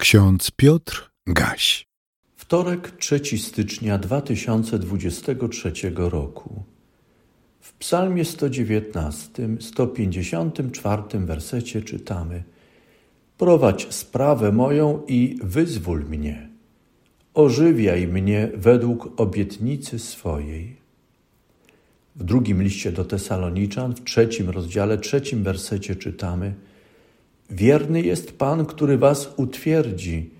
Ksiądz Piotr Gaś. Wtorek 3 stycznia 2023 roku. W Psalmie 119, 154 wersecie czytamy: Prowadź sprawę moją i wyzwól mnie. Ożywiaj mnie według obietnicy swojej. W drugim liście do Tesaloniczan, w trzecim rozdziale, trzecim wersecie czytamy: Wierny jest Pan, który was utwierdzi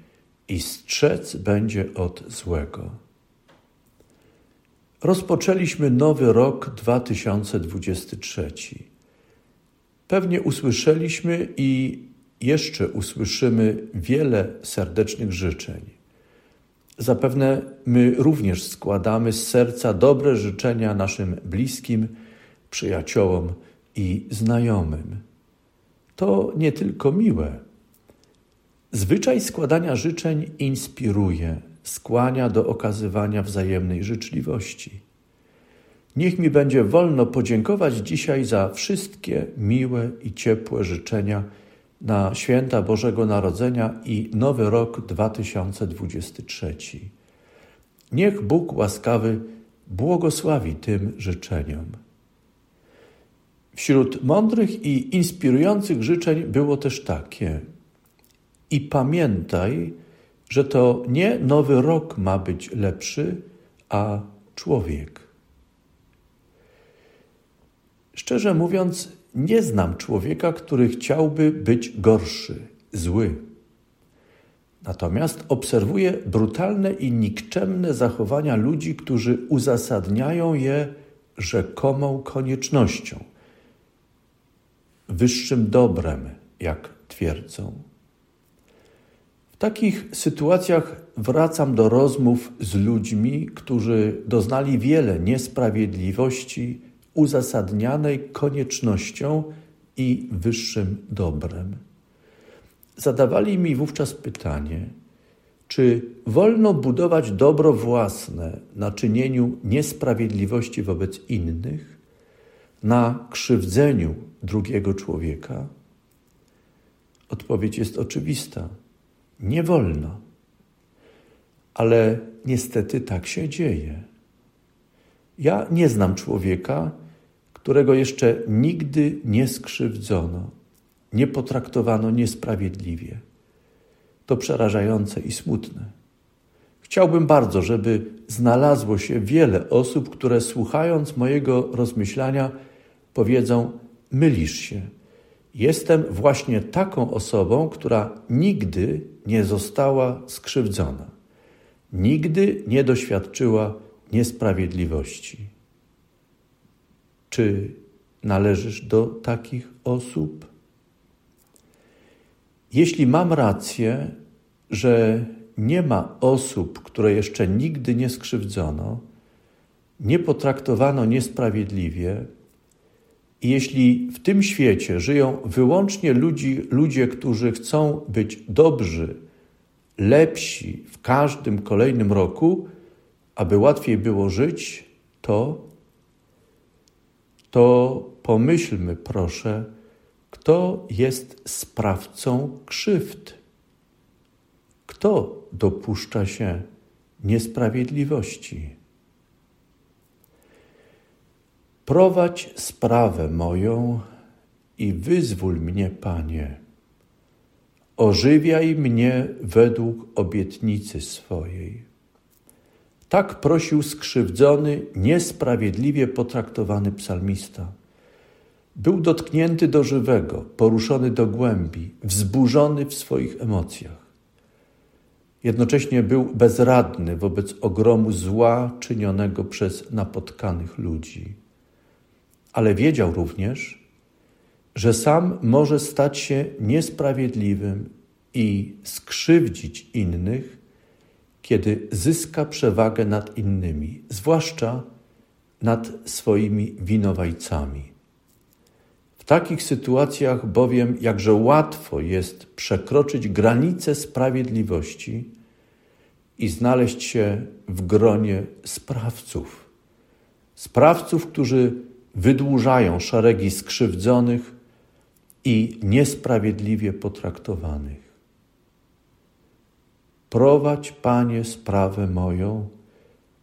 i strzec będzie od złego. Rozpoczęliśmy nowy rok 2023. Pewnie usłyszeliśmy i jeszcze usłyszymy wiele serdecznych życzeń. Zapewne my również składamy z serca dobre życzenia naszym bliskim, przyjaciołom i znajomym to nie tylko miłe. Zwyczaj składania życzeń inspiruje, skłania do okazywania wzajemnej życzliwości. Niech mi będzie wolno podziękować dzisiaj za wszystkie miłe i ciepłe życzenia na święta Bożego Narodzenia i nowy rok 2023. Niech Bóg łaskawy błogosławi tym życzeniom. Wśród mądrych i inspirujących życzeń było też takie. I pamiętaj, że to nie nowy rok ma być lepszy, a człowiek. Szczerze mówiąc, nie znam człowieka, który chciałby być gorszy, zły. Natomiast obserwuję brutalne i nikczemne zachowania ludzi, którzy uzasadniają je rzekomą koniecznością wyższym dobrem, jak twierdzą. W takich sytuacjach wracam do rozmów z ludźmi, którzy doznali wiele niesprawiedliwości uzasadnianej koniecznością i wyższym dobrem. Zadawali mi wówczas pytanie, czy wolno budować dobro własne na czynieniu niesprawiedliwości wobec innych, na krzywdzeniu drugiego człowieka? Odpowiedź jest oczywista: nie wolno. Ale niestety tak się dzieje. Ja nie znam człowieka, którego jeszcze nigdy nie skrzywdzono, nie potraktowano niesprawiedliwie. To przerażające i smutne. Chciałbym bardzo, żeby znalazło się wiele osób, które słuchając mojego rozmyślania powiedzą: mylisz się. Jestem właśnie taką osobą, która nigdy nie została skrzywdzona, nigdy nie doświadczyła niesprawiedliwości. Czy należysz do takich osób? Jeśli mam rację, że nie ma osób, które jeszcze nigdy nie skrzywdzono, nie potraktowano niesprawiedliwie, i jeśli w tym świecie żyją wyłącznie ludzi, ludzie, którzy chcą być dobrzy, lepsi w każdym kolejnym roku, aby łatwiej było żyć, to, to pomyślmy proszę, kto jest sprawcą krzywd, kto dopuszcza się niesprawiedliwości. Prowadź sprawę moją i wyzwól mnie, Panie. Ożywiaj mnie według obietnicy swojej. Tak prosił skrzywdzony, niesprawiedliwie potraktowany psalmista. Był dotknięty do żywego, poruszony do głębi, wzburzony w swoich emocjach. Jednocześnie był bezradny wobec ogromu zła czynionego przez napotkanych ludzi ale wiedział również, że sam może stać się niesprawiedliwym i skrzywdzić innych, kiedy zyska przewagę nad innymi, zwłaszcza nad swoimi winowajcami. W takich sytuacjach bowiem jakże łatwo jest przekroczyć granice sprawiedliwości i znaleźć się w gronie sprawców. Sprawców, którzy wydłużają szeregi skrzywdzonych i niesprawiedliwie potraktowanych. prowadź, Panie, sprawę moją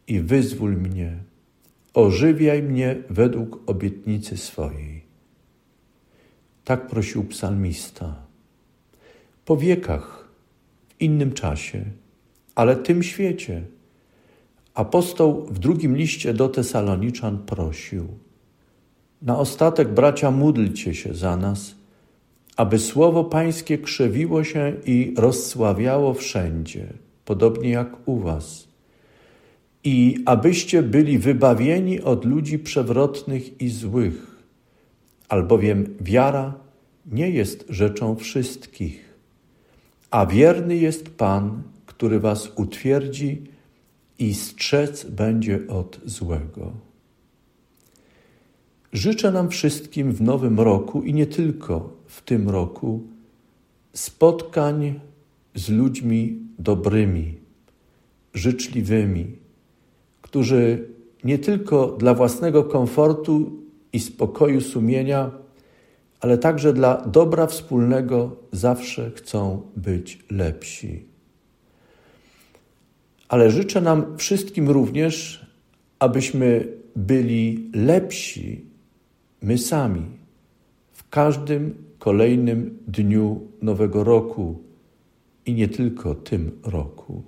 i wyzwól mnie. Ożywiaj mnie według obietnicy swojej. Tak prosił psalmista. Po wiekach, w innym czasie, ale tym świecie, apostoł w drugim liście do Tesaloniczan prosił: Na ostatek, bracia, módlcie się za nas, aby słowo Pańskie krzewiło się i rozsławiało wszędzie, podobnie jak u Was, i abyście byli wybawieni od ludzi przewrotnych i złych, albowiem wiara nie jest rzeczą wszystkich, a wierny jest Pan, który Was utwierdzi i strzec będzie od złego. Życzę nam wszystkim w nowym roku i nie tylko w tym roku spotkań z ludźmi dobrymi, życzliwymi, którzy nie tylko dla własnego komfortu i spokoju sumienia, ale także dla dobra wspólnego zawsze chcą być lepsi. Ale życzę nam wszystkim również, abyśmy byli lepsi my sami w każdym kolejnym dniu nowego roku i nie tylko tym roku.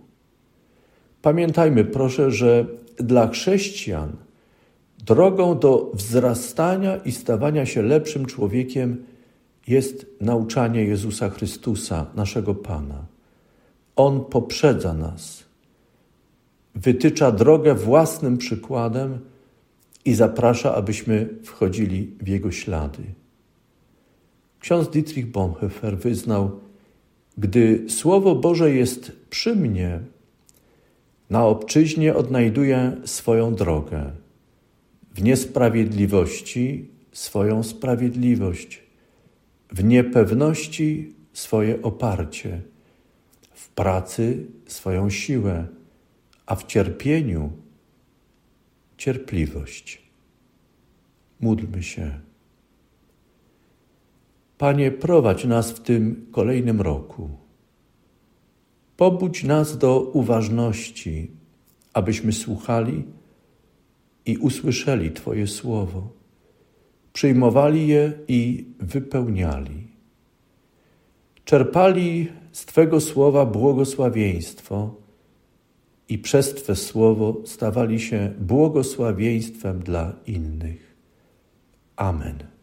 Pamiętajmy, proszę, że dla chrześcijan drogą do wzrastania i stawania się lepszym człowiekiem jest nauczanie Jezusa Chrystusa, naszego Pana. On poprzedza nas, wytycza drogę własnym przykładem i zaprasza, abyśmy wchodzili w Jego ślady. Ksiądz Dietrich Bonhoeffer wyznał, gdy Słowo Boże jest przy mnie, na obczyźnie odnajduję swoją drogę, w niesprawiedliwości swoją sprawiedliwość, w niepewności swoje oparcie, w pracy swoją siłę, a w cierpieniu cierpliwość. Módlmy się. Panie, prowadź nas w tym kolejnym roku. Pobudź nas do uważności, abyśmy słuchali i usłyszeli Twoje słowo, przyjmowali je i wypełniali. Czerpali z Twego słowa błogosławieństwo i przez Twe słowo stawali się błogosławieństwem dla innych. Amen.